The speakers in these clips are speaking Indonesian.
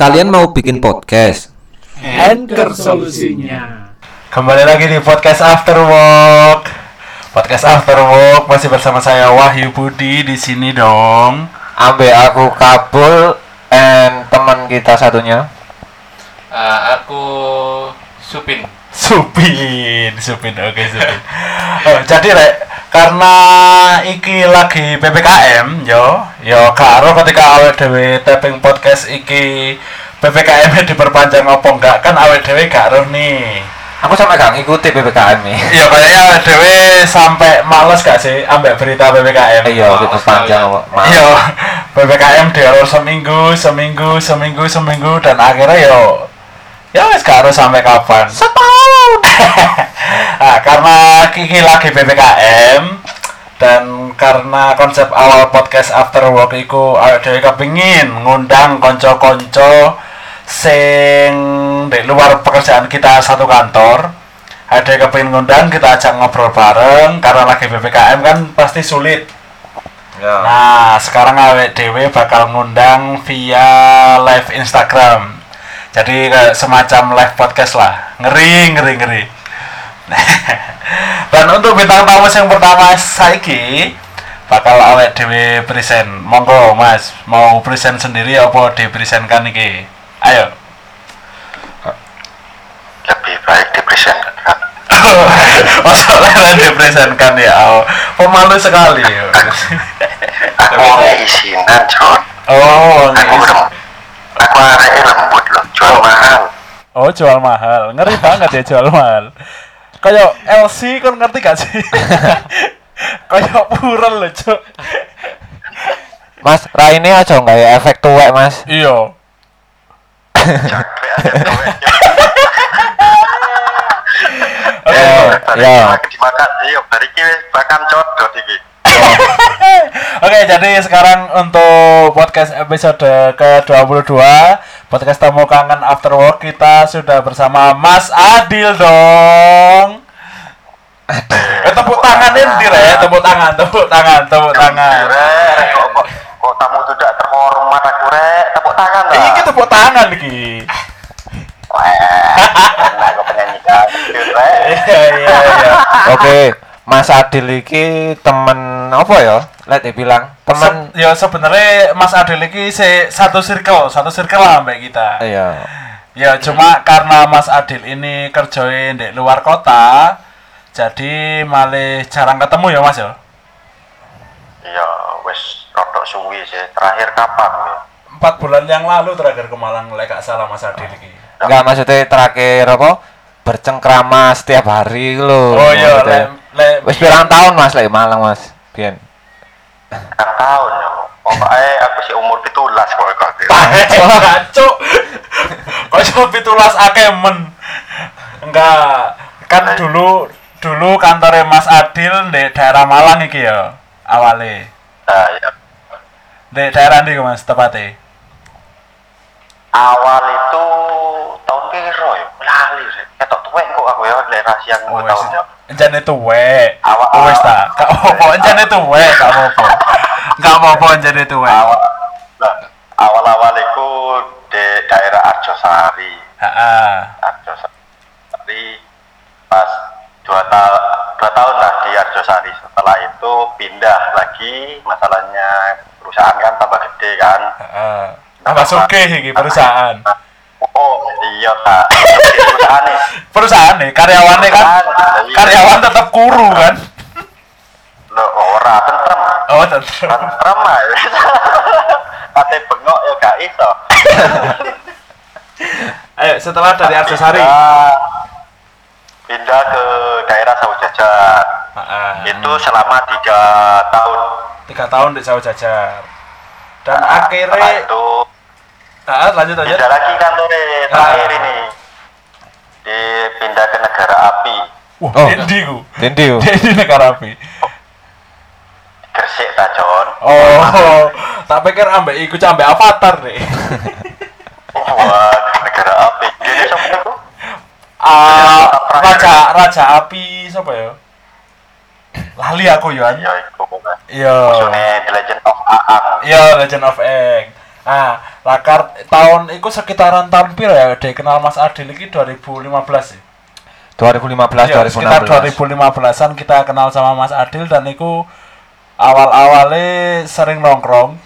Kalian mau bikin podcast? Anchor solusinya. Kembali lagi di podcast After Work. Podcast After Work masih bersama saya Wahyu Budi di sini dong. Ambil aku kabul and teman kita satunya. Eh, aku Supin. Supin, Supin, oke Supin. Oh, jadi rek, karena iki lagi PPKM, yo, yo karo ketika awet dewe tapping podcast iki PPKM diperpanjang apa enggak kan awet dewe gak roh nih. Aku sampai gak ngikuti PPKM nih. Ya kayaknya awet dewe sampai males gak sih ambek berita PPKM. Iya, diperpanjang. Iya, PPKM dialur seminggu, seminggu, seminggu, seminggu dan akhirnya yo ya wes gak harus sampai kapan. Setahun. Nah, karena kiki lagi PPKM dan karena konsep awal podcast after work iku awake dhewe kepengin ngundang konco-konco sing di luar pekerjaan kita satu kantor ada yang kepengin ngundang kita ajak ngobrol bareng karena lagi PPKM kan pasti sulit Ya. Nah, sekarang awet dewe bakal ngundang via live Instagram. Jadi kayak semacam live podcast lah. Ngeri, ngeri, ngeri. Dan untuk bintang tamu yang pertama saiki bakal awet dewe present. Monggo, Mas, mau present sendiri apa dipresentkan iki? Ayo. lebih baik dipresentkan Masalah dipresentkan ya. Oh, pemalu sekali. aku mau isinan John Oh, aku. Aku arek lembut loh jual mahal Oh jual mahal, ngeri banget ya jual mahal. Kayak LC kan ngerti gak sih? Kayak purel loh cok. Mas, Raine aja nggak ya efek tuwek, Mas? Iya. Eh, Bari ya. dimakan iya bari iki wis bakam codot iki Oke, jadi sekarang untuk podcast episode ke-22 Podcast Temu Kangen After Work kita sudah bersama Mas Adil dong. Eh, Tepuk tangan ini ya, tepuk tangan, tepuk tangan, tepuk tangan. Kok tamu tidak terhormat aku rek tepuk tangan lah. Ini tepuk tangan iki. Wah, kok penyanyi Iya, iya, iya. Oke, Mas Adil iki temen apa ya? Let dibilang temen Se- ya sebenarnya Mas Adil ini se satu circle, satu circle lah mbak kita. Iya. Ya cuma karena Mas Adil ini kerjain di luar kota, jadi malah jarang ketemu ya Mas ya. iya wis rodok suwi sih terakhir kapan ya Empat bulan yang lalu terakhir ke Malang, lek gak salah Mas Adil ini. Enggak maksudnya terakhir apa? Bercengkrama setiap hari lho. Oh iya, Lek Wis pirang tahun Mas lek Malang, Mas? Biyen. kan tahun ya pokoknya aku sih umur pitulas kok kok Kacuk. Kok coba pitulas akemen. Enggak, kan dulu dulu kantornya Mas Adil di daerah Malang iki ya awalnya. nah ya Di daerah ndi Mas tepatnya? awal itu tahun piro ya lali tuwek kok aku ya lek rahasia Oh, aku wes. tahun ya Enjan itu we. Awal- Oh, wes ta. Gak apa-apa, enjan itu we, gak apa-apa. Gak apa-apa awal nah, awal-awal itu di daerah Arjosari Heeh. Arjosari pas dua, ta- dua tahun lah di Arjosari setelah itu pindah lagi masalahnya perusahaan kan tambah gede kan Heeh. Tambah iki perusahaan. Oh iya tak perusahaan nih Perusahaan nih, karyawannya kan? Karyawan tetap kuru kan. lo ora? Tentrem. Oh, tetap. tentrem ae kate bengok ya gak iso. Ayo, setelah dari Arjosari. Pindah- ke daerah Saujajar Heeh. itu selama tiga tahun. Tiga tahun di sawah jajar. Dan setelah akhirnya, itu ah, lanjut aja. pindah lagi kantornya terakhir ini dipindah ke negara api Wah, Oh. Dendi ku. Dendi yo. Dendi negara api. Gresik ta Jon Oh, tak pikir ambek iku ambek avatar deh. wah negara api jadi siapa itu Ah, raja raja api siapa ya? Lali aku Yohan. ya itu Iya. musuhnya The Legend of Aang Iya, Legend of Aang. Ah, Lakar tahun itu sekitaran tahun piro ya dia kenal Mas Adil iki 2015 ya. 2015 Iya, sekitar 2016 2015-an kita kenal sama Mas Adil dan itu awal-awalnya sering nongkrong.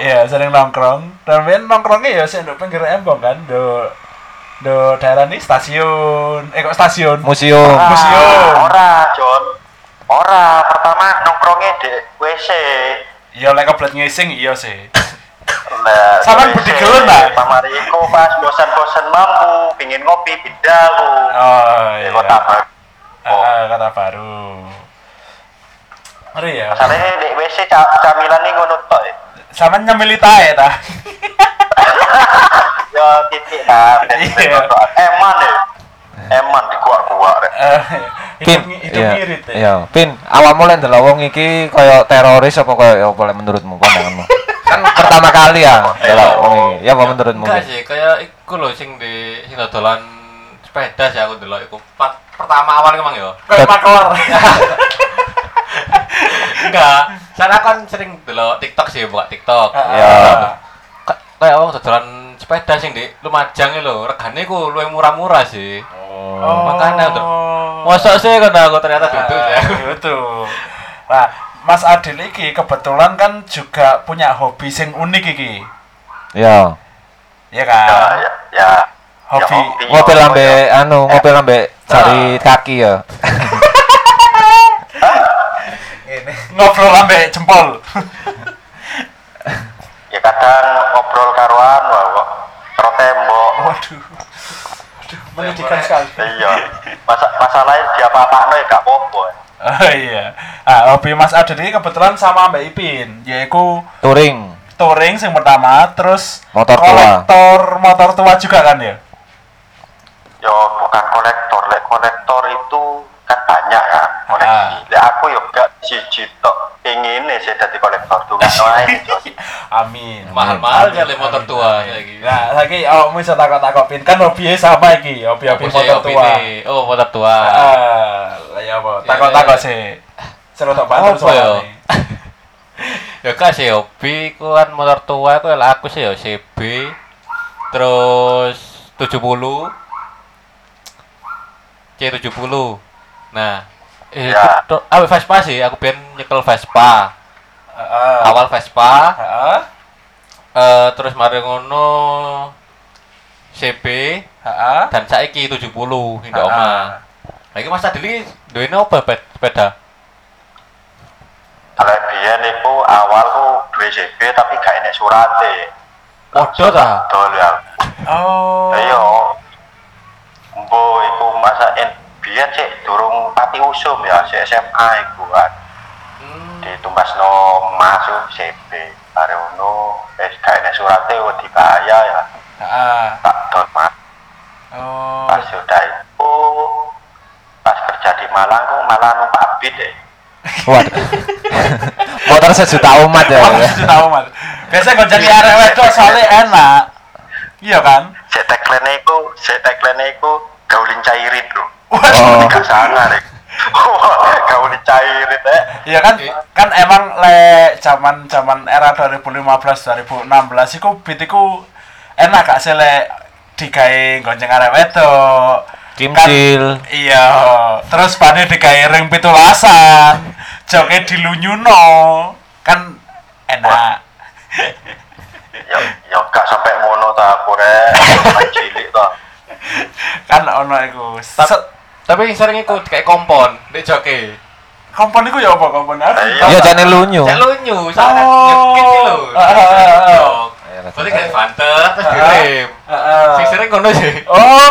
Iya, sering nongkrong. Dan ben nongkrongnya ya sih nduk pinggir embong kan, do do daerah ini stasiun. Eh kok stasiun? museum Ah. Museum. Ora, John. Ora, pertama nongkrongnya di WC. Iya, lek kebelet ngising iya sih. Nah, Sampean di budi WC. gelun, nah? Pamari iku pas bosan-bosan mampu, pingin ngopi pindah lu. Oh, iya. kota baru. Ah, kata baru. Ngeri ya. Masalahnya di WC ca- camilan nih ngono tok. ya. Sama nyemili tae ta. Ya titik. Iya. Eman ya. Eman di kuak-kuak rek. Eh, Pin, iya, ya. iya. Pin, awakmu lek ndelok wong iki kaya teroris apa kaya apa lek menurutmu pandanganmu? kan pertama kali ya ndelok wong iki. Ya apa menurutmu? Enggak sih, kayak iku lho sing di sing dodolan sepeda sih aku delok iku. Pertama awal emang ya. Kayak makelar. Enggak. Sana kan sering delok TikTok sih, buka TikTok. Ya. Ka- Kayak wong dodolan sepeda sing di Lumajang lho, regane ku luwih murah-murah sih. Oh. Makanya tuh. Mosok sih kan aku ternyata duduk ya. Gitu. Nah, Mas Adil iki kebetulan kan juga punya hobi sing unik iki. Ya. Iya Ya, kan? ya, ya. Hobi. Ya, Ngopel ya, lambe ya. anu, ngopel lambe cari kaki ya. Ngobrol sampai jempol. Ya kadang ngobrol karuan, wah, karo tembok. Waduh. Waduh, menyedihkan sekali. Iya. Masa masalahnya dia apa-apa ya gak apa-apa. Oh iya. Ah, hobi Mas Adil ini kebetulan sama Mbak Ipin, yaitu Touring. touring yang pertama, terus Motor tua. kolektor motor tua juga kan ya? Yo bukan kolektor, lek kolektor itu kan banyak kan koleksi. Ah. Lek aku yo gak siji tok ingin sih jadi kolektor Jos. Amin. Mahal-mahal kali motor tua saiki. Nah, lagi awakmu bisa takut-takut Pin kan hobinya sama iki, hobi-hobi motor tua. Oh, motor tua. Ah, lah ya apa? Takut-takut sih. Seru tak bantu ya? soalnya. ya kan sih hobi kan motor tua ku lah aku sih ya CB terus 70 C70 nah eh, Ya. itu- ah Vespa sih aku pengen nyekel Vespa Heeh. awal Vespa Heeh. eh, terus mari ngono CB Heeh. dan saiki 70 ini Ah. oma lagi Mas Adili duwene apa sepeda Kalau biyen iku awal ku duwe CB tapi gak enek surate. Podo ta? Dol ya. Oh. Iya. Mbo iku masa biyen sik durung pati usum ya, sik SMA iku kan. Hmm. Ditumbasno masuk CB. Bare ngono wis surate wedi bahaya ya. Heeh. Tak dol mas. Oh. Pas sudah itu pas kerja di Malang kok malah numpak beat deh. Waduh. Motor sejuta umat ya. Sudah tahu mas. Biasanya kalau jadi arek wedok soalnya enak. Iya kan? Saya tagline itu, saya tagline itu gaulin cairin bro. Oh. Gak sangar deh. gaulin cairin eh. Iya kan? Kan emang le zaman zaman era 2015 2016 iku beat iku enak gak sih le digawe gonceng arek wedok. Kimcil. Kan- iya. Terus pane digawe ring pitulasan. Joke dilunyuno. Kan enak. Ya, ya gak sampai mono ta aku rek. Cilik ta. Kan ono iku. Se- tapi sering ikut kayak kompon di joki kompon iku ya apa kompon? Aku Iya. Ya jane lunyu. Cek lunyu, soalnya Oh. nyekit iki lho. Ah, ah, ah, ah. Iya, Berarti kayak terus direm. Heeh. Sing sering ngono sih. Oh,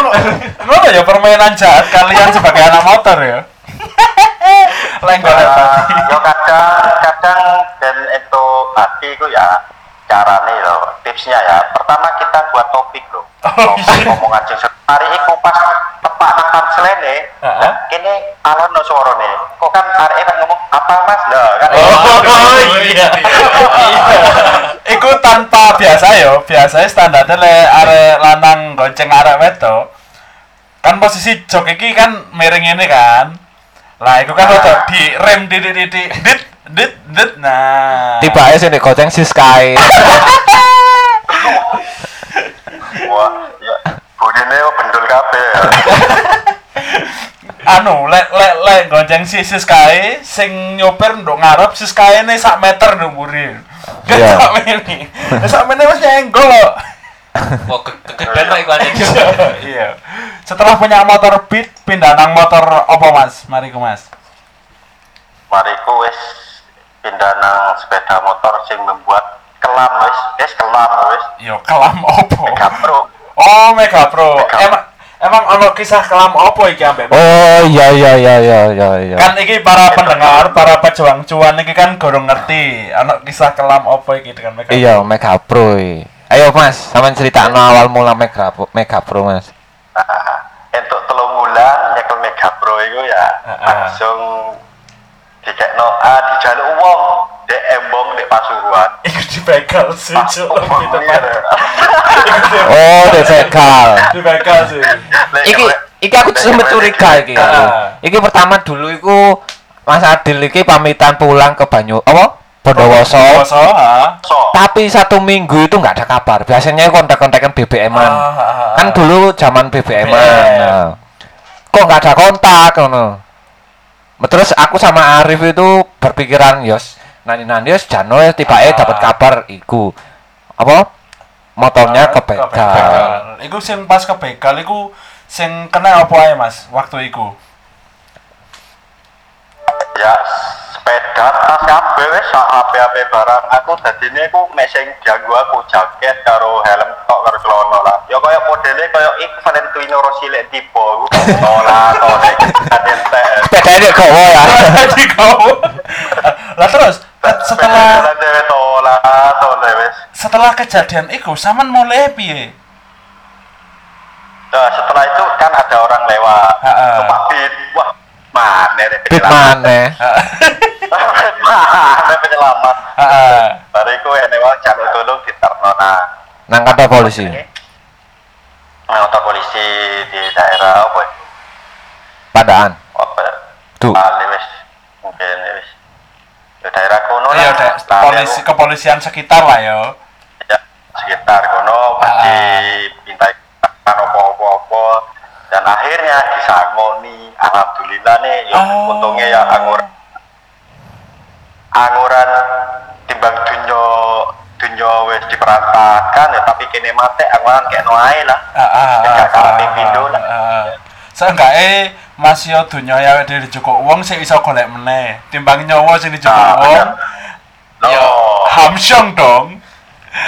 ngono ya permainan jahat kalian sebagai anak motor ya. Lenggol Eh, tadi. ya kadang kadang dan itu hati itu ya carane loh tipsnya ya pertama kita buat topik loh Oh, iya. omongan sing hari itu pas tepak nang panselene Heeh. kene alon no suarane kok kan hari kan ngomong apa mas lah kan Oh, iya. Iku tanpa biasa yo, biasanya standarnya le arek lanang gonceng arek wedok. Kan posisi jok iki kan miring ini kan. Lah iku kan udah di rem titik-titik dit Dit, dit, nah. Tiba aja sini goceng si Sky. Wah, ya. Budine bendul kabeh ya. anu lek lek lek gonceng si Siskae sing nyopir nduk ngarep Siskae ne sak meter nduk mburi. Gak Iya. sak mene. Sak mene wis nyenggol kok. Kok ke- kegedean kok iku anjing. Iya. Setelah punya motor Beat pindah nang motor apa Mas? Mari ku Mas. Mariku wis pindah nang sepeda motor sing membuat kelam wis, wis kelam wis. Yo kelam opo? Mega Pro. Oh, Mega Pro. Mega. Emang emang ono kisah kelam opo iki ambek? Oh iya iya iya iya iya iya. Kan iki para pendengar, para pejuang cuan iki kan gorong ngerti. Ono kisah kelam opo iki dengan Mega Iya Mega Pro. i. Ayo Mas, sampean critakno awal mula Mega Pro- Mega Pro Mas. Nah, untuk telung bulan nyekel Mega Pro itu ya Heeh. langsung dikekno ah dijaluk wong dek embong dek Pasuruan. Iku dibegal sih, deh. Oh, dibegal. Dibegal sih. Iki iki aku sempet curiga iki. Ah. Iki pertama dulu iku Mas Adil iki pamitan pulang ke Banyu apa? Bondowoso. Bondowoso. So, Tapi satu minggu itu nggak ada kabar. Biasanya kontak-kontakan BBM-an. Ah, ah, ah. Kan dulu zaman BBM-an. BBM. Nah. Kok nggak ada kontak ngono. Terus aku sama Arif itu berpikiran, yos, nanti nanti yos Jano ya tiba Ah. dapat kabar iku apa motornya Ke kebegal. begal. Iku sing pas ke begal iku sing kena apa ae Mas waktu iku? ya sepeda tas kabeh wis sak HP-HP barang aku dadine ku mek sing dianggo aku jaket karo helm tok karo celana lah ya kaya modele kaya iku Valentino Rossi lek tiba ku ora Sepeda ini gowo ya. Jadi kau. Lah terus setelah setelah kejadian iku sampean mulai piye? Nah, setelah itu kan ada orang lewat. Numpak Beat. Wah, mana Bit maneh. mana penyelamat. Heeh. Bariku ene wae jaluk tolong diterno nah. Nang kantor polisi. Nah, untuk polisi di daerah apa? ya? Padaan. Apa? Ya? Duh. Bali wis. Mungkin wis. Di daerah kono Iya, Dek. Lali polisi aku. kepolisian sekitar lah ya. ya, sekitar kono Ah. pasti pinta apa-apa dan akhirnya disangoni alhamdulillah nih ya Oh. untungnya ya anggur anguran timbang dunyo dunyo wis diperantakan ya tapi kene mate anguran kayak noai lah Heeh. Gak kalah ping pindho lah. Seenggaknya masih yo dunya ya dhewe cukup uang sing iso golek meneh. Timbang nyawa sing cukup Ah, uang. bener. Ya hamsyong dong.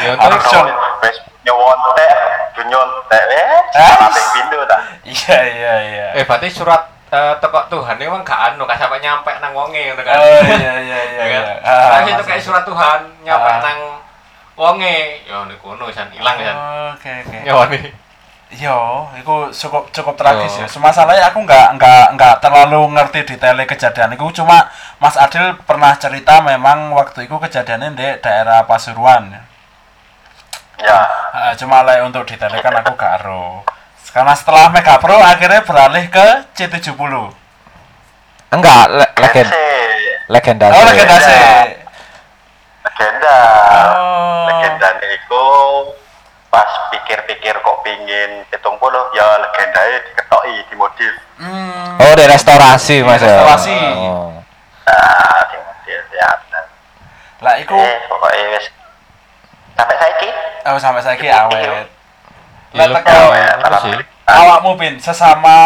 Ya Apa terus dong? wis nyawa entek dunyo entek wis Eh? kalah ping pindho ta Iya iya iya. eh berarti surat eh, teko Tuhan ini emang gak anu gak sampai nyampe nang wonge ngono kan. Oh iya iya iya. Ya iya. kan? Ah, Nah, itu kayak surat Tuhan nyampe Ah. nang wonge. Ya niku kono san ilang kan. Oke oke. Nyawane. Yo, itu cukup cukup tragis Yo. ya. Masalahnya aku nggak nggak nggak terlalu ngerti detail kejadian itu. Cuma Mas Adil pernah cerita memang waktu itu kejadiannya di daerah Pasuruan. ya cuma lah untuk detailnya kan aku gak ero. Karena setelah Mega Pro akhirnya beralih ke C70. Enggak, le legend Ese, legenda. Oh, legenda sih. legenda Oh. legenda niku pas pikir-pikir kok pingin pitung puluh ya legendanya diketoki dimodif Hmm. Oh, di restorasi Mas ya. Restorasi. Oh. nah dimodif ya. Lah iku eh pokoknya wis sampai saiki oh, sampai saiki awet. Ya, Lah lu teko ya sih. alhamdulillah awakmu pin sesama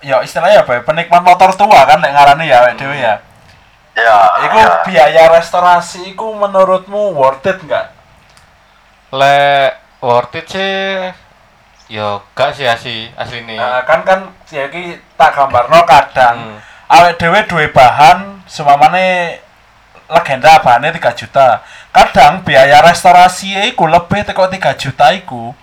ya istilahnya apa ya penikmat motor tua kan nek ngarani ya awake dhewe ya. ya Iku ya. biaya restorasi iku menurutmu worth it nggak? Le worth it sih ya gak sih asli asline. Nah, kan kan ya iki tak gambarno kadang Hmm. awake dhewe duwe bahan semamane legenda bahannya 3 juta. Kadang biaya restorasi iku lebih teko 3 juta iku.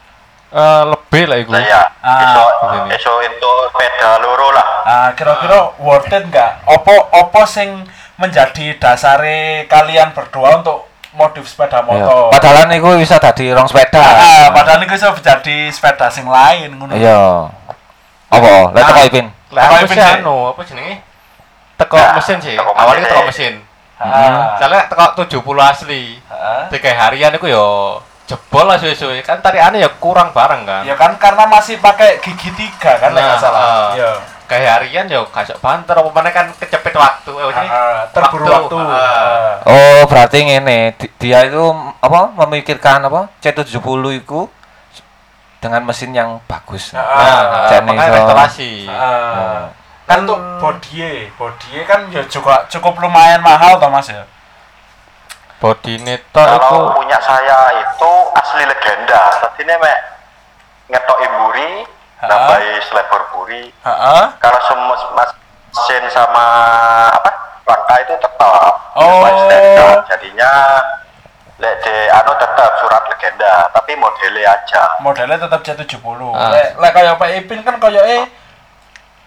Eh, lebih lah iku. Lah ya Ah, iso untuk sepeda loro lah Ah, kira-kira worth it nggak? Opo opo sing menjadi dasare kalian berdua untuk modif sepeda Iya. motor? Padahal niku bisa dadi rong sepeda. Ah, padahal ini bisa jadi sepeda sing lain ngono. Iya. Apa? Lah Ah. teko Ipin. Lah Ipin anu, apa jenenge? Teko Nah, mesin sih. teko Awalnya teko mesin. Ah. Soalnya teko 70 asli. Ah. Tiga harian itu yo jebol lah suwe-suwe. Kan tariannya ya kurang bareng kan. Ya kan karena masih pakai gigi tiga kan Nah, nggak salah. ah. Iya. Kayak harian yo kasok banter apa mana kan kecepet waktu. Eh, ini Ah, terburu waktu. Ah. Ah. Oh, berarti ngene, di- dia itu apa memikirkan apa? C70 itu dengan mesin yang bagus. Ah, Nah, Jan makanya restorasi. Ah. kan untuk body body kan ya juga cukup lumayan mahal toh mas ya Body neto itu Kalau punya saya itu asli legenda. Tadi ini mek ngetok imburi. Nambahi selebor buri. Heeh. Kalau semua mesin sama apa rangka itu tetap Oh. Standar. Jadinya lek de anu tetap surat legenda, tapi modelnya aja. modelnya tetap C70 Ah. lek lek kayak Pak Ipin kan kayak eh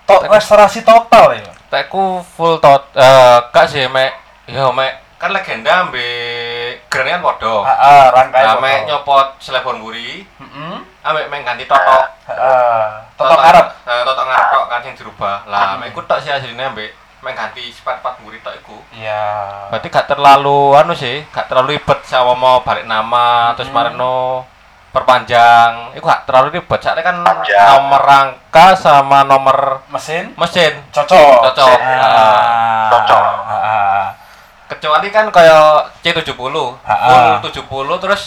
to restorasi total ya tekku full tot eh kak sih mek yo mek kan legenda ambek grand kan podo. Heeh, rangkai Nah, foto. mek nyopot selebon buri, Heeh. ambek mek ganti totok. Heeh. Totok Arab. Eh, totok ngarep tok kan sing dirubah. Lah, mek ku tok sih asline ambek mek ganti spat-spat buri tok iku. Iya. Berarti gak terlalu anu sih, gak terlalu ribet sama mau balik nama terus marino perpanjang. Iku gak terlalu ribet. Soalnya kan Panjang. nomor rangka sama nomor Mesin mesin cocok. Cocok. Ah. Cocok. Ah. Kecuali kan kayak C70 Ha-ha. full 70 terus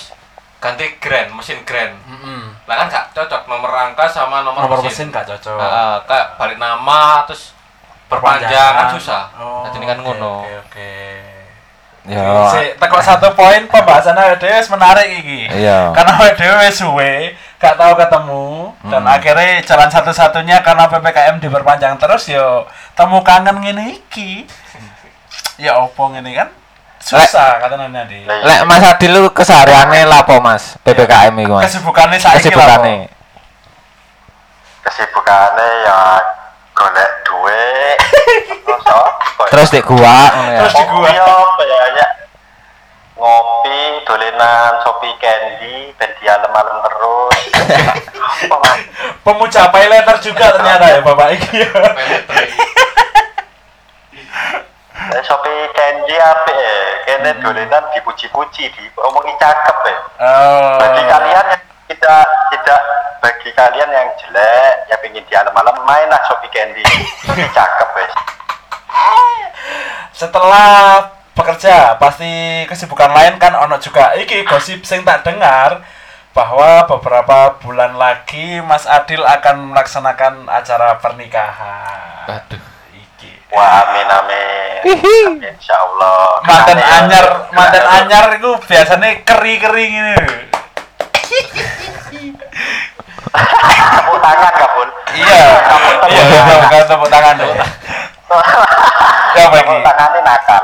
ganti grand mesin grand Heeh. lah kan gak cocok nomor rangka sama nomor, Nomor mesin gak cocok. Ha-ha, kayak balik nama terus perpanjang kan susah Oh, jadi kan oke, ngono Oke, oke. Ya. Si, teko satu poin pembahasan awake dhewe wis menarik iki. Iya. Karena awake dhewe wis suwe, gak tahu ketemu dan Hmm. akhirnya jalan satu-satunya karena PPKM diperpanjang terus yo temu kangen ngene iki. Ya opo ngene kan? Susah kata Nana di. Lek Mas Adil lu kesehariannya lapo Mas? PPKM iku Mas. Kesibukannya saiki lah. Kesibukane. Kesibukannya ya golek duit. terus di gua. Terus di gua. Ya, ya? Ngopi, dolenan, Shopee Candy, ben dialem-alem terus. Pemuja pay letter juga ternyata ya Bapak iki. Eh, Shopee Candy apa ya? Kene dolenan dipuji-puji, diomongi cakep ya. Oh. Bagi kalian yang tidak tidak bagi kalian yang jelek, yang ingin dialem-alem, mainlah Shopee Candy. cakep ya. setelah bekerja pasti kesibukan lain kan ono juga iki gosip sing tak dengar bahwa beberapa bulan lagi Mas Adil akan melaksanakan acara pernikahan. aduh. Wah, amin amin. Amin, Insya Allah. Mantan anyar, mantan anyar itu biasanya keri-keri gini. Tepuk tangan kabul. Iya. Iya, iya, bukan tepuk tangan deh. Ya Tepuk bagi tangannya nakal.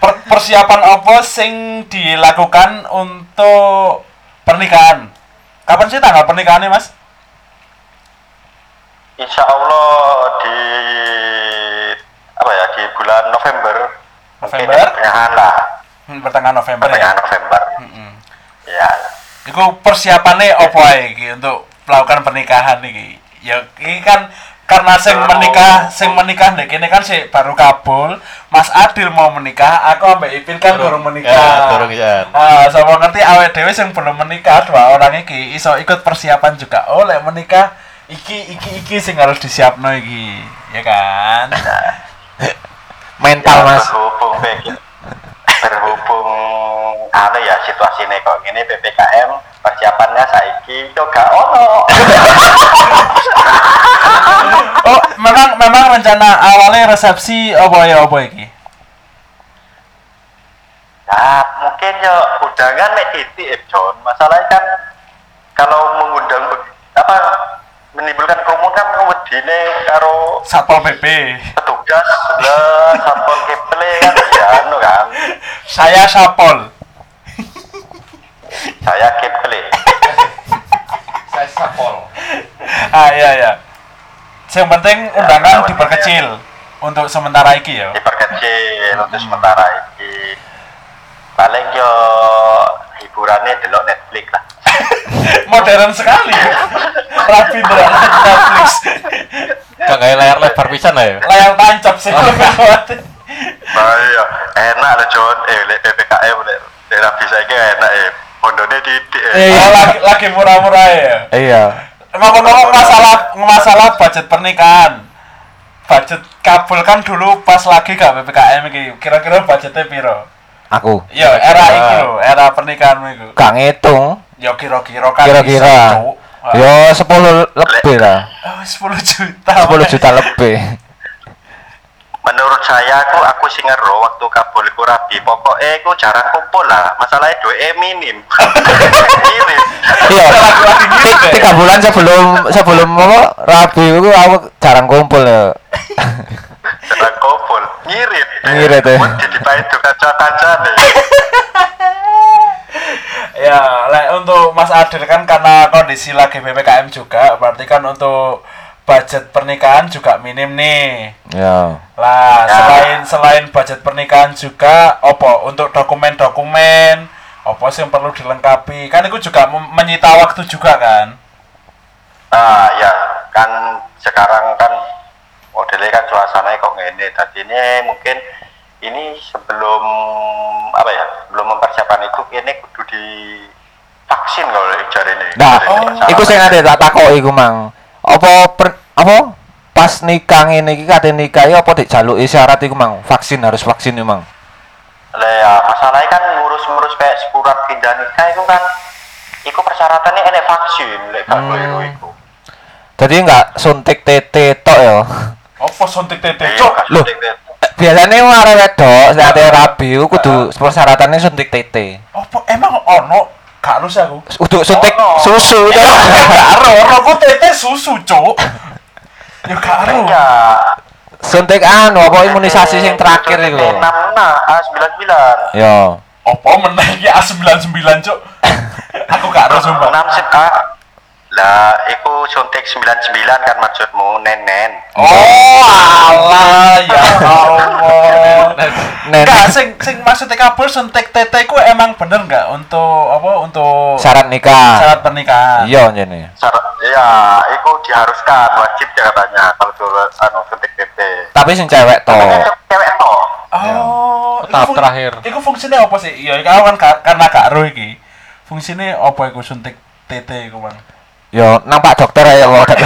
per- persiapan apa sing dilakukan untuk pernikahan? Kapan sih tanggal pernikahannya, Mas? Insya Allah di apa ya di bulan November. Mungkin November? pertengahan lah. Hmm, pertengahan November Pertengahan ya. November. Mm-mm. Ya. Iku persiapannya apa ae iki untuk melakukan pernikahan iki? Ya iki kan karena sing Oh. menikah, sing menikah ndek kene kan sih baru kabul. Mas Adil mau menikah, aku ambek Ipin kan Durung. baru menikah. Ya, durung, ya. Ah, sama ngerti awet dhewe sing belum menikah dua orang iki iso ikut persiapan juga. Oh, lek menikah iki iki iki sing harus disiapno iki. Ya kan? Mental Ya, Mas. Berhubung berhubung anu ya situasinya kok gini PPKM persiapannya saiki yo gak ono. Oh, memang memang rencana awalnya resepsi apa ya apa iki? Nah, mungkin ya undangan mek titik John. Masalahnya kan kalau mengundang menimbulkan kerumunan wedine karo Satpol PP. petugas lah satpol keple kan ya anu kan. Saya Sapol. Saya keple. saya sapol Ah iya iya. Yang penting undangan Ya, diperkecil untuk sementara iki ya. Diperkecil untuk sementara ini. Paling yo hiburannya delok Netflix. Modern sekali. Rapi berat Netflix. gak kayak layar lebar pisan lah ya Layar tancap sih. Oh iya, enak loh John. Eh, lek PPKM lek lek rabi saiki enak eh. Pondone titik. eh. Oh, lagi lagi murah-murah ya. Iya. Ngomong-ngomong masalah masalah budget pernikahan. Budget kabul kan dulu pas lagi gak PPKM iki. Kira-kira budgetnya piro? Aku Ya, Kira-kira. era iki lho, era pernikahanmu iku. gak ngitung. Ya kira-kira kan Kira-kira. Cuk. Yo 10 lebih lah. Oh, 10 juta. 10 juta lebih. Menurut saya aku aku sing ngero waktu kabul iku rabi. Pokoknya aku jarang kumpul lah. Masalahnya duit minim. minim. Iya. ti- Tiga bulan sebelum sebelum apa rabi itu aku jarang kumpul ya. Jarang kumpul. Ngirit. Ngirit, eh. Mun didipain tuh kaca-kaca nih. Ya, lek untuk Mas Adil kan karena kondisi lagi PPKM juga, berarti kan untuk budget pernikahan juga minim nih. Ya. Lah, Ya. selain selain budget pernikahan juga opo untuk dokumen-dokumen opo sih yang perlu dilengkapi. Kan itu juga menyita waktu juga kan. Ah ya, kan sekarang kan modelnya kan suasananya kok ngene. Tadi ini mungkin ini sebelum apa ya, belum mempersiapkan itu ini kudu di vaksin kalau jari ini. Nah, Oh. iku sing ade tak takoki iku mang. Apa per, apa pas nikah iki kate nikah ya apa dijaluki syarat iku mang? Vaksin harus vaksin iku mang. Lah ya, masalahnya kan ngurus-ngurus kayak surat pindah nikah itu kan Iku persyaratannya enek vaksin, lek gak Hmm. keliru iku. Jadi enggak suntik TT tok ya. Opo suntik tete Iya, cok. TT. Biasanya arek wedok ate rabi kudu persyaratannya suntik TT. Opo emang ono gak harus aku. Untuk suntik Oh, no. susu Ya, gak ero, ono ku tete susu cok. Ya gak ero. Iya. Suntik anu apa imunisasi sing terakhir iku lho. 66 A99. Ya. Opo meneh iki A99 cok. Aku gak ero sumpah. 6 sip A. Lah, iku suntik 99 kan maksudmu nenen. Oh, alah ya Allah. Nen Enggak, sing sing maksudnya kabur suntik tete ku emang bener nggak untuk apa untuk syarat nikah. syarat pernikahan? Iya jene. Syarat, iya, itu diharuskan wajib ya katanya kalau dulu anu suntik TT. Tapi sing cewek kan cewek toh. Oh, Tahap iku fung- terakhir. Iku fungsinya apa sih? Iya, iku kan ka- karena gak ero iki. Fungsinya apa iku suntik tete iku, Bang? Yo nang Pak dokter aja kok. Oh, gak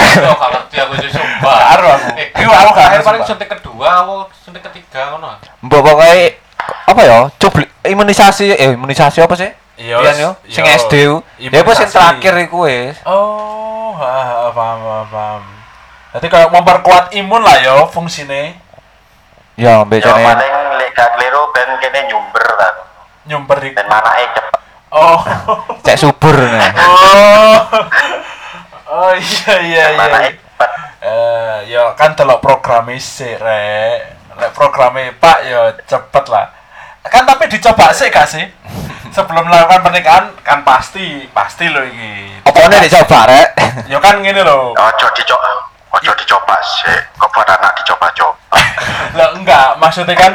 ngerti aku sih sumpah. Gak ero aku. Eh, Iku aku gak paling suntik kedua, aku suntik ketiga ngono. Mbok pokoke apa ya? Cubli imunisasi eh imunisasi apa sih? Iya, Iya yo, sing. SD. Ya apa sing terakhir iku wis. Oh, ha, ha, paham, paham, paham. Jadi kayak memperkuat imun lah yo fungsinya. Ya Ya becane. paling lek gak keliru ben kene nyumber kan. Nyumber di Ben manake cepet. Oh. Cek subur nih. oh. Oh iya iya iya. Eh, ya kan delok programe sih, Rek. Lek programe Pak ya cepet lah. Kan tapi dicoba sih gak sih? Sebelum melakukan pernikahan kan pasti, pasti loh ini. Opone dicoba rek. Ya kan gini loh. Ojo dicoba. Ojo dicoba sih. Kok buat anak dicoba-coba. Lah enggak, maksudnya kan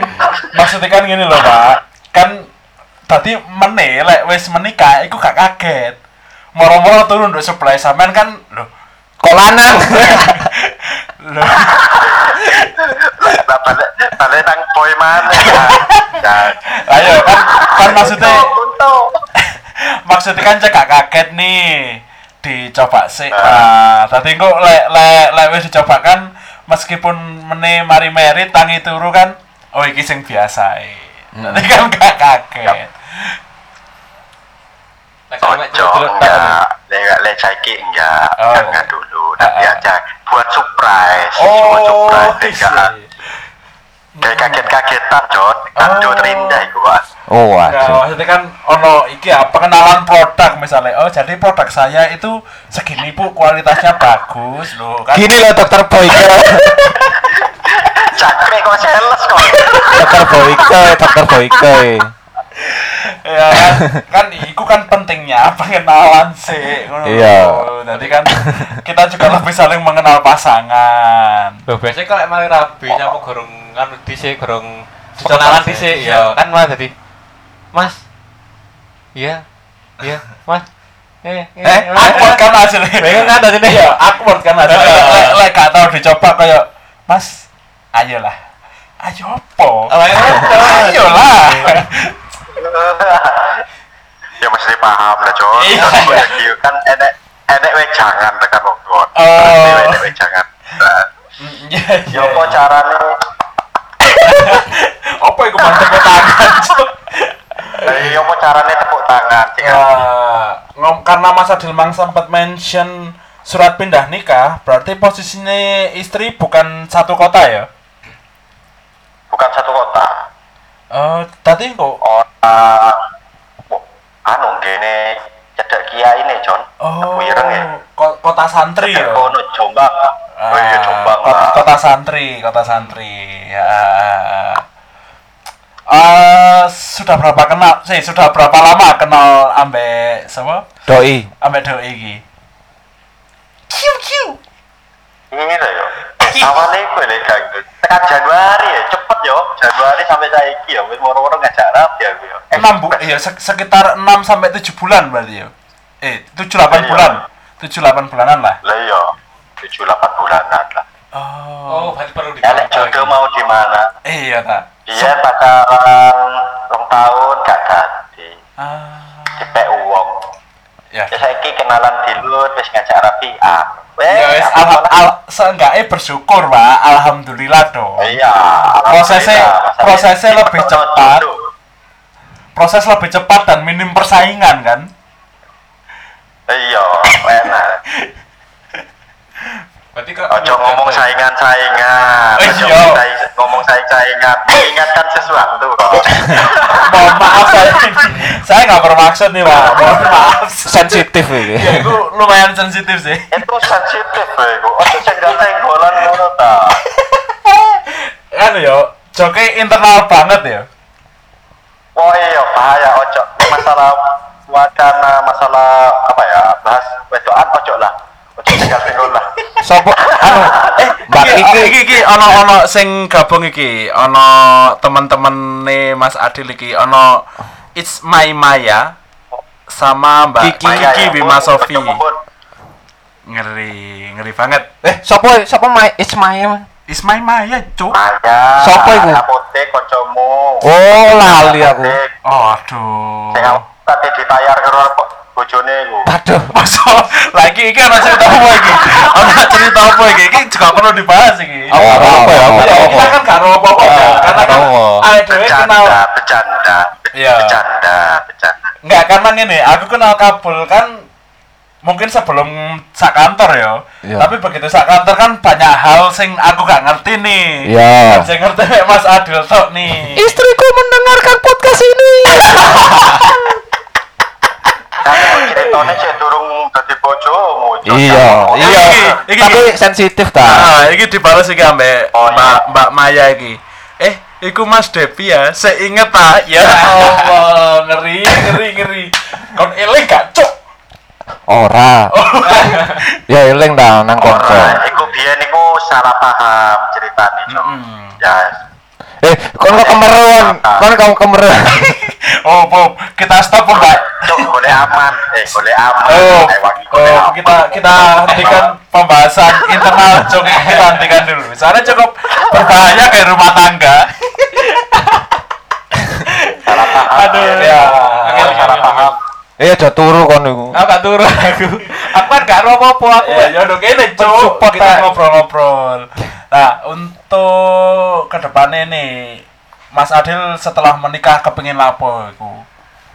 maksudnya kan gini loh, Pak. Kan tadi meneh lek wis menikah iku gak kaget. Moro-moro turun nduk sebelah sampean kan loh. Kok lanang? Loh, balik nang boy mana ayo kan kan maksudnya Untuk. maksudnya kan cek gak kaget nih dicoba sih nah. Tadi kok lek lek lek wis dicoba kan meskipun mene mari merit tangi turu kan oh iki sing biasa tadi kan gak kaget Ojo enggak. Lek lek saiki enggak. Oh. Jangan dulu. Nanti ah. aja buat surprise. buat oh surprise. iya. Enggak. Kayak kaget-kagetan, Jod. Kado Oh. terindah iku, Mas. Oh Nah, waduh. maksudnya kan ono iki ya pengenalan produk misalnya. Oh, jadi produk saya itu segini Bu, kualitasnya bagus loh kan. Gini loh dokter Boyke. Cakre kok sales kok. dokter Boyke, dokter Boyke. Ya kan, kan iku kan pentingnya pengenalan sih. ngono Iya. Jadi kan kita juga lebih saling mengenal pasangan. Loh, biasanya kalau mari rabi nyapu gorong anu dhisik gorong Dicoba kenalan sih, dhisik iya. ya kan malah jadi Mas. Iya. Iya, Mas. Eh, Eh, awkward kan hasilnya. Pengen kan hasilnya. Iya, awkward kan hasilnya. Heeh. Lek lek gak tau dicoba kayak Mas, ayolah. Ayo apa? Awake Ayo lah. ya mesti paham lah Jon Iya. Kan enek enek wejangan tekan wong tuwa. Oh. enek wejangan Nah, Iya, ya apa carane? Apa iku mantep tangan, Cuk? ya apa carane tepuk tangan ngom karena Mas Adil Mang sempat mention surat pindah nikah, berarti posisinya istri bukan satu kota ya? bukan satu kota. Oh, tadi kok? Orang anu gini cedak kiai ini Jon Oh, Wireng ya ko- kota santri ya? Kono Jombang oh iya Jombang kota, lah kota santri, kota santri. Ya. Eh, sudah berapa kenal? Sih, sudah berapa lama kenal ambek siapa? Doi. Ambek doi iki? Kiu kiu. ini yo awalnya gue lek gak gitu. tekan Januari ya cepet yo. Januari sampai saiki ya wis moro-moro ngajak rapi ya yo. Eh, enam bu iya sek- sekitar 6 sampai 7 bulan berarti ya. Eh 7 8 Iya. bulan. 7 8 bulanan lah. Lah iya. Tujuh delapan bulanan lah. Oh, Oh, berarti perlu ya lek dicontoh jodoh mau di mana? Iya tak dia pacaran rong tahun gak dadi ah. Dipek uang. Ya. Ya saiki kenalan dulu wis ngajak rapi ah wes ya seenggaknya bersyukur pak. Alhamdulillah dong. Iya Prosesnya- alhamdulillah. Prosesnya lebih cepat. proses lebih cepat dan minim persaingan kan? Iya Berarti kok Ojo ngomong saingan-saingan. Oh, Ojo iya. sai- ngomong saing-saingan. Mengingatkan sesuatu kok. mohon maaf saya saya nggak bermaksud nih pak mohon maaf Sensitif ini. ya itu lumayan sensitif sih Itu sensitif ya, Bu. Ojo senggol-senggolan ngono ta. kan yo joke internal banget ya Wah iya bahaya ojo. Masalah wacana, masalah apa ya? Bahas wedoan ojo lah. Sopo anu eh Mbak iki iki iki ono ono sing gabung iki ono teman-teman nih Mas Adil iki ono It's My Maya sama Mbak Kiki. Kiki, ya, Bima. Sofi ngeri ngeri banget eh sopo sopo my it's my My Maya cuk Maya. Sopo iku? Apotek koncomu. Oh lali aku. Oh aduh Sing tadi ditayar karo bojone iku. Aduh. Masa lagi iki ana cerita apa iki? Ana cerita apa iki? Iki juga perlu dibahas iki. Apa apa apa ya? Apa kita kan gak apa apa Ah, karena kan ada dewe kenal Bercanda, bercanda. Iya. Bercanda, bercanda. Enggak, karena gini, aku kenal kabel kan mungkin sebelum sak kantor ya. Iya. Tapi begitu sak kantor kan banyak hal sing aku gak ngerti nih. Iya. Sing ngerti mek Mas Adil tok nih. Istriku mendengarkan podcast ini. Ceritanya sih durung dadi bojomu. Iya, Oh, iya. iki- Tapi sensitif ta. Ah, iki dibalas iki ambek Oh, iya. Mbak Mbak Maya iki. Eh, iku Mas Devi ya. Seinget tak? Ya Allah, ngeri, ngeri, ngeri. Kon eling gak, Cuk? Ora. Ya eling dah nang Ora, konco. iku biyen iku salah paham ceritane, Cuk. Ya. Eh, kon kok kemeron. Kon kamu kemeron. Oh, Bob, kita stop. Cuk, boleh aman. Eh, boleh aman. Oh, Eh, oh, aman. kita kita hentikan pembahasan internal Cuk. Kita hentikan dulu. Soalnya cukup berbahaya kayak rumah tangga. salah paham. Aduh, ya. salah paham. Eh, aja turu kon niku. Aku gak turu aku. Aku kan gak ro apa-apa aku. Ya, ya udah kene, Cuk. Kita ngobrol-ngobrol. Nah, untuk ke depannya nih, Mas Adil setelah menikah kepengin lapo iku?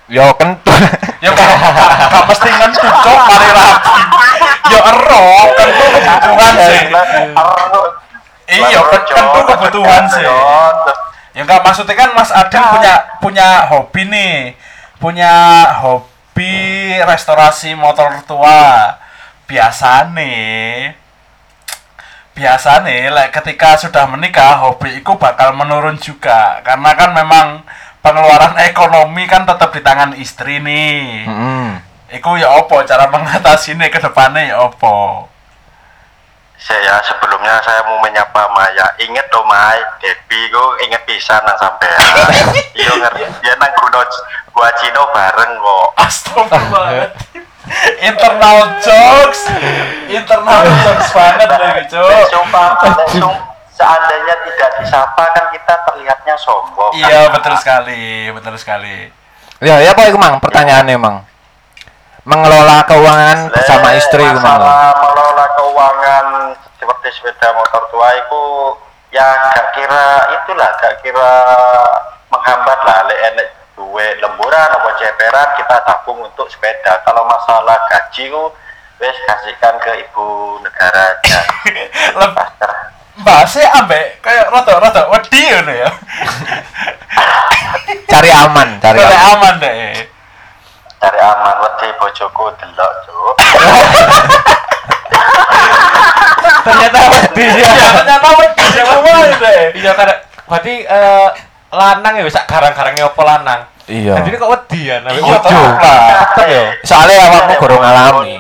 Yo kentu. Ya gak, mesti ngentu, Cuk, mari rapi. Ya ero, tentu kebutuhan sih. Iya, kan- tentu kebutuhan sih. Ya enggak maksudnya kan Mas Adil punya punya hobi nih. Punya hobi restorasi motor tua. Biasa nih. Biasa nih, like, ketika sudah menikah, hobi itu bakal menurun juga. Karena kan memang pengeluaran ekonomi kan tetap di tangan istri nih. Heeh. Iku ya opo cara mengatasinya ke depannya ya opo. Saya sebelumnya saya mau menyapa Maya. Ingat dong Mai, Devi gue inget pisan nang sampean. Iya ngerti. Dia nang kuno gua Cino bareng kok. Astagfirullah. internal jokes. Internal jokes banget lagi, Nek Cuk. sumpah, nek sum- seandainya tidak disapa kan kita terlihatnya sombong. Iya, Kan? betul sekali, betul sekali. Ya, ya apa iku Mang? Pertanyaannya Mang. Mengelola keuangan bersama Le, istri masalah mengelola keuangan seperti sepeda motor tua itu ya gak kira itulah gak kira menghambat lah le enek duwe lemburan apa ceperan kita tabung untuk sepeda kalau masalah gaji ku wes kasihkan ke ibu negara aja Lem- Pasrah. Bahasnya ambek kayak rada-rada wedi ngono ya. Cari aman, cari Kayak aman. aman deh. cari aman wedi bojoku delok cuk ternyata wedi ya Ya, ternyata wedi semua deh. iya kan berarti eh, lanang ya bisa garang-garangnya apa lanang Iya. jadi kok wedi ya nabi Iya, tetep lah. tetep ya Soalnya awakmu gorong ngalami.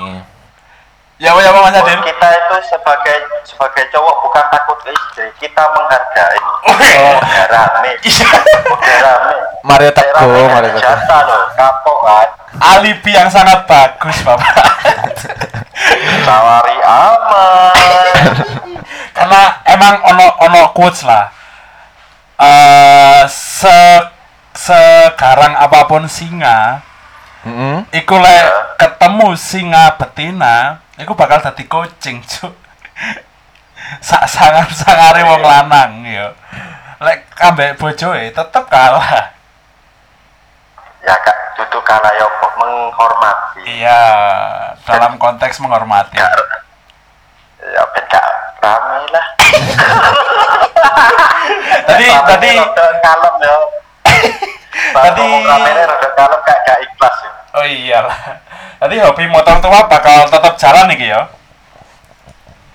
Ya apa ya apa Mas Adil? kita itu sebagai sebagai cowok bukan takut ke istri kita menghargai Oke. udah rame Iya. udah rame Mario Teguh, Mario Teguh. jatah loh kapok kan Alibi yang sangat bagus, Bapak. tawari aman Karena emang ono ono quotes lah. Eh se sekarang apa pun singa, Heeh. iku lek ketemu singa betina, iku bakal dadi kucing, Cuk. Sak sangar-sangare wong lanang yo. Lek ambek bojoe tetep kalah. ya kak duduk kala ya kok menghormati Iya, dalam konteks menghormati. ya ya beda rame lah Tadi tadi kalem ya Tadi- tadi rame rada kalem kayak gak ikhlas ya Oh iyalah. Tadi hobi motor tua bakal tetap jalan nih ya.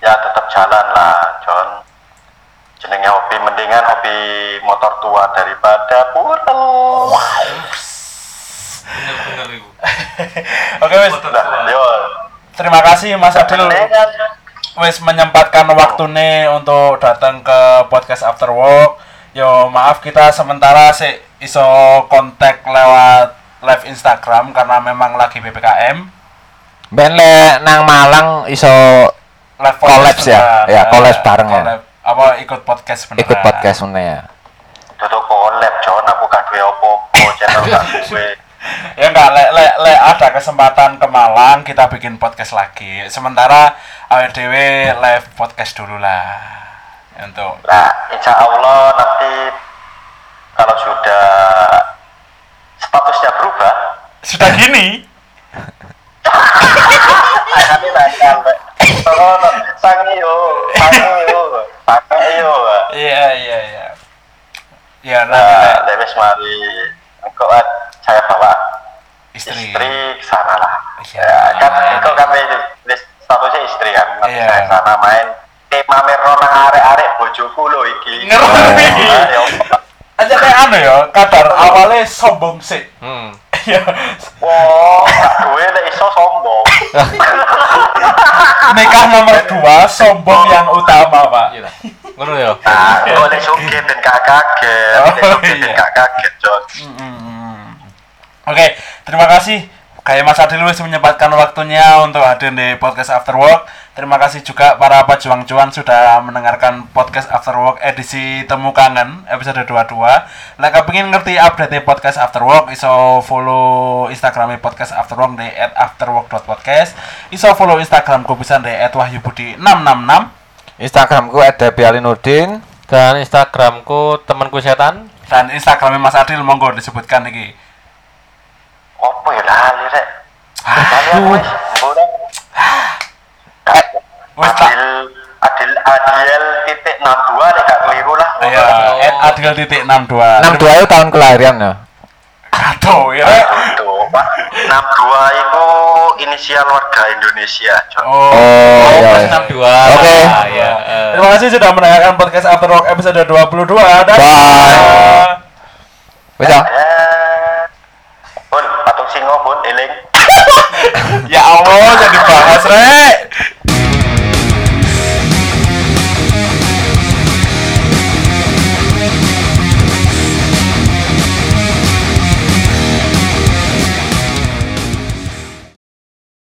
ya tetap jalan lah John jenenge hobi mendingan hobi motor tua daripada bener-bener itu Oke wes. Yo Terima kasih Mas Adil wes menyempatkan waktu nih untuk datang ke podcast After Work. Yo maaf kita sementara sih iso kontak lewat live Instagram karena memang lagi PPKM. Ben le nang Malang iso Live Collabs ya? Ya, Eh, collabs bareng ya? collab. Apa ikut podcast beneran? ikut podcast mana ya. duduk collab John aku gak duwe opo-opo channel gak duwe ya enggak le, le, le ada kesempatan ke Malang kita bikin podcast lagi sementara AWDW live podcast dulu lah untuk Nah, insya Allah nanti kalau sudah statusnya berubah, kami bakal oh, sang sang sang iya iya iya ya nanti Nah, Le, lewes mari, engkau saya bawa istri, istri sana lah. Iya. Ya, kan engkau kan wis statusnya istri kan, Iya. saya sana main. Mamer nang arek-arek bojoku lo iki. Ngerti. Ah, ya, aja kayak anu ya kadar awalnya sombong sih hmm ya Wah, duwe lek iso sombong. nikah nomor dua sombong yang utama pak iya ngono ya Ah, boleh sugih ben gak kaget. Oh, Boleh sugih ben iya. gak kaget, John. Oke, terima kasih. Kayak Mas Adil wis menyempatkan waktunya untuk hadir di podcast After Work. Terima kasih juga para pejuang cuan sudah mendengarkan podcast After Work edisi Temu Kangen episode 22. Lek kepengin ngerti update podcast After Work, iso follow Instagram podcast After Work di @afterwork.podcast. Iso follow Instagramku bisa di @wahyubudi666. Instagramku ada Bialinudin. dan instagramku temanku setan Dan Instagramnya Mas Adil monggo disebutkan iki. Apa ya lali rek? Lali Adil Adil Adiel titik 62 nek gak keliru lah. Ya, Oh. @adil.62. 62 itu tahun kelahiran ya. Kado ya. Pak. 62 itu inisial warga Indonesia, John. Oh. Oh, iya. iya. 62 Oke. Ah, ya eh. Terima kasih sudah mendengarkan podcast After Work episode 22. Dan Bye. Wis. Eh, Bun, patung singo, Bun, eling. ya Allah jadi